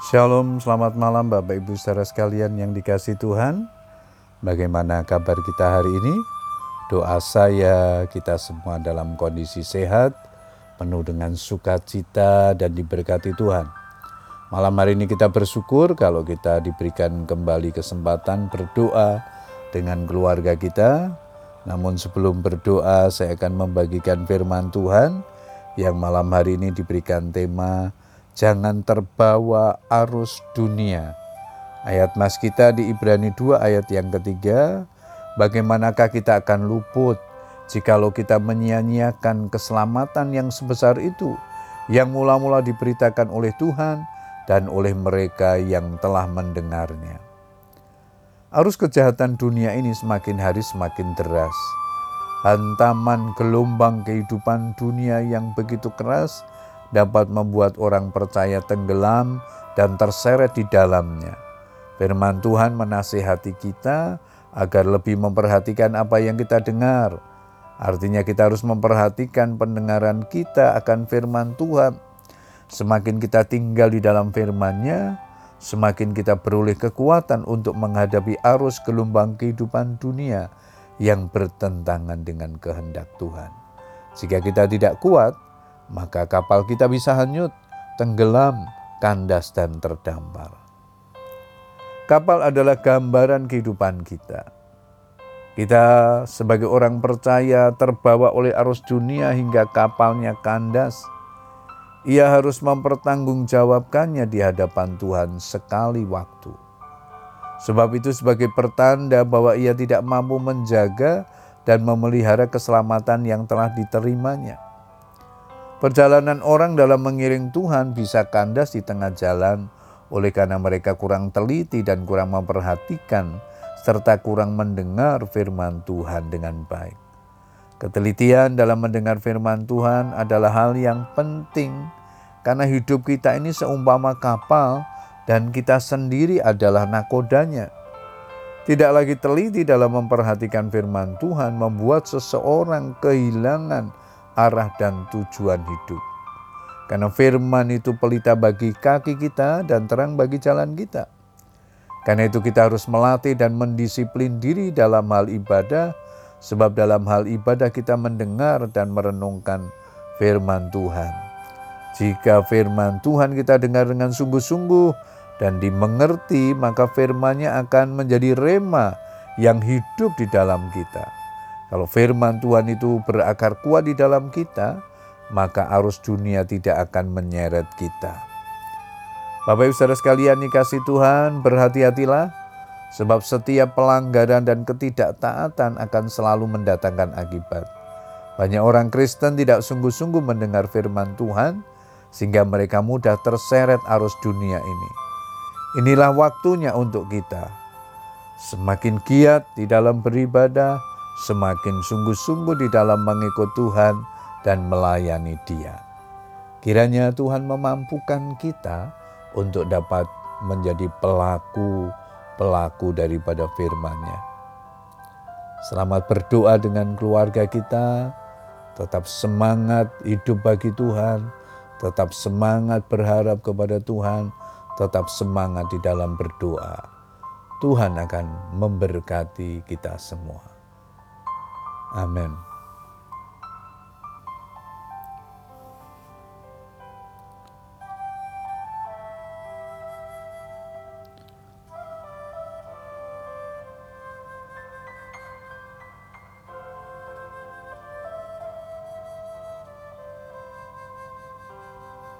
Shalom, selamat malam Bapak Ibu saudara sekalian yang dikasih Tuhan. Bagaimana kabar kita hari ini? Doa saya kita semua dalam kondisi sehat, penuh dengan sukacita dan diberkati Tuhan. Malam hari ini kita bersyukur kalau kita diberikan kembali kesempatan berdoa dengan keluarga kita. Namun sebelum berdoa saya akan membagikan firman Tuhan yang malam hari ini diberikan tema jangan terbawa arus dunia. Ayat mas kita di Ibrani 2 ayat yang ketiga, bagaimanakah kita akan luput jikalau kita menyia-nyiakan keselamatan yang sebesar itu yang mula-mula diberitakan oleh Tuhan dan oleh mereka yang telah mendengarnya. Arus kejahatan dunia ini semakin hari semakin deras. Hantaman gelombang kehidupan dunia yang begitu keras dapat membuat orang percaya tenggelam dan terseret di dalamnya. Firman Tuhan menasihati kita agar lebih memperhatikan apa yang kita dengar. Artinya kita harus memperhatikan pendengaran kita akan firman Tuhan. Semakin kita tinggal di dalam firman-Nya, semakin kita beroleh kekuatan untuk menghadapi arus gelombang kehidupan dunia yang bertentangan dengan kehendak Tuhan. Jika kita tidak kuat, maka kapal kita bisa hanyut, tenggelam, kandas, dan terdampar. Kapal adalah gambaran kehidupan kita. Kita sebagai orang percaya terbawa oleh arus dunia hingga kapalnya kandas. Ia harus mempertanggungjawabkannya di hadapan Tuhan sekali waktu. Sebab itu sebagai pertanda bahwa ia tidak mampu menjaga dan memelihara keselamatan yang telah diterimanya. Perjalanan orang dalam mengiring Tuhan bisa kandas di tengah jalan oleh karena mereka kurang teliti dan kurang memperhatikan serta kurang mendengar firman Tuhan dengan baik. Ketelitian dalam mendengar firman Tuhan adalah hal yang penting karena hidup kita ini seumpama kapal dan kita sendiri adalah nakodanya. Tidak lagi teliti dalam memperhatikan firman Tuhan membuat seseorang kehilangan arah dan tujuan hidup. Karena firman itu pelita bagi kaki kita dan terang bagi jalan kita. Karena itu kita harus melatih dan mendisiplin diri dalam hal ibadah, sebab dalam hal ibadah kita mendengar dan merenungkan firman Tuhan. Jika firman Tuhan kita dengar dengan sungguh-sungguh dan dimengerti, maka firman-Nya akan menjadi rema yang hidup di dalam kita kalau firman Tuhan itu berakar kuat di dalam kita, maka arus dunia tidak akan menyeret kita. Bapak Ibu Saudara sekalian dikasih Tuhan, berhati-hatilah sebab setiap pelanggaran dan ketidaktaatan akan selalu mendatangkan akibat. Banyak orang Kristen tidak sungguh-sungguh mendengar firman Tuhan sehingga mereka mudah terseret arus dunia ini. Inilah waktunya untuk kita semakin giat di dalam beribadah, semakin sungguh-sungguh di dalam mengikut Tuhan dan melayani Dia. Kiranya Tuhan memampukan kita untuk dapat menjadi pelaku-pelaku daripada firman-Nya. Selamat berdoa dengan keluarga kita, tetap semangat hidup bagi Tuhan, tetap semangat berharap kepada Tuhan, tetap semangat di dalam berdoa. Tuhan akan memberkati kita semua. Amen.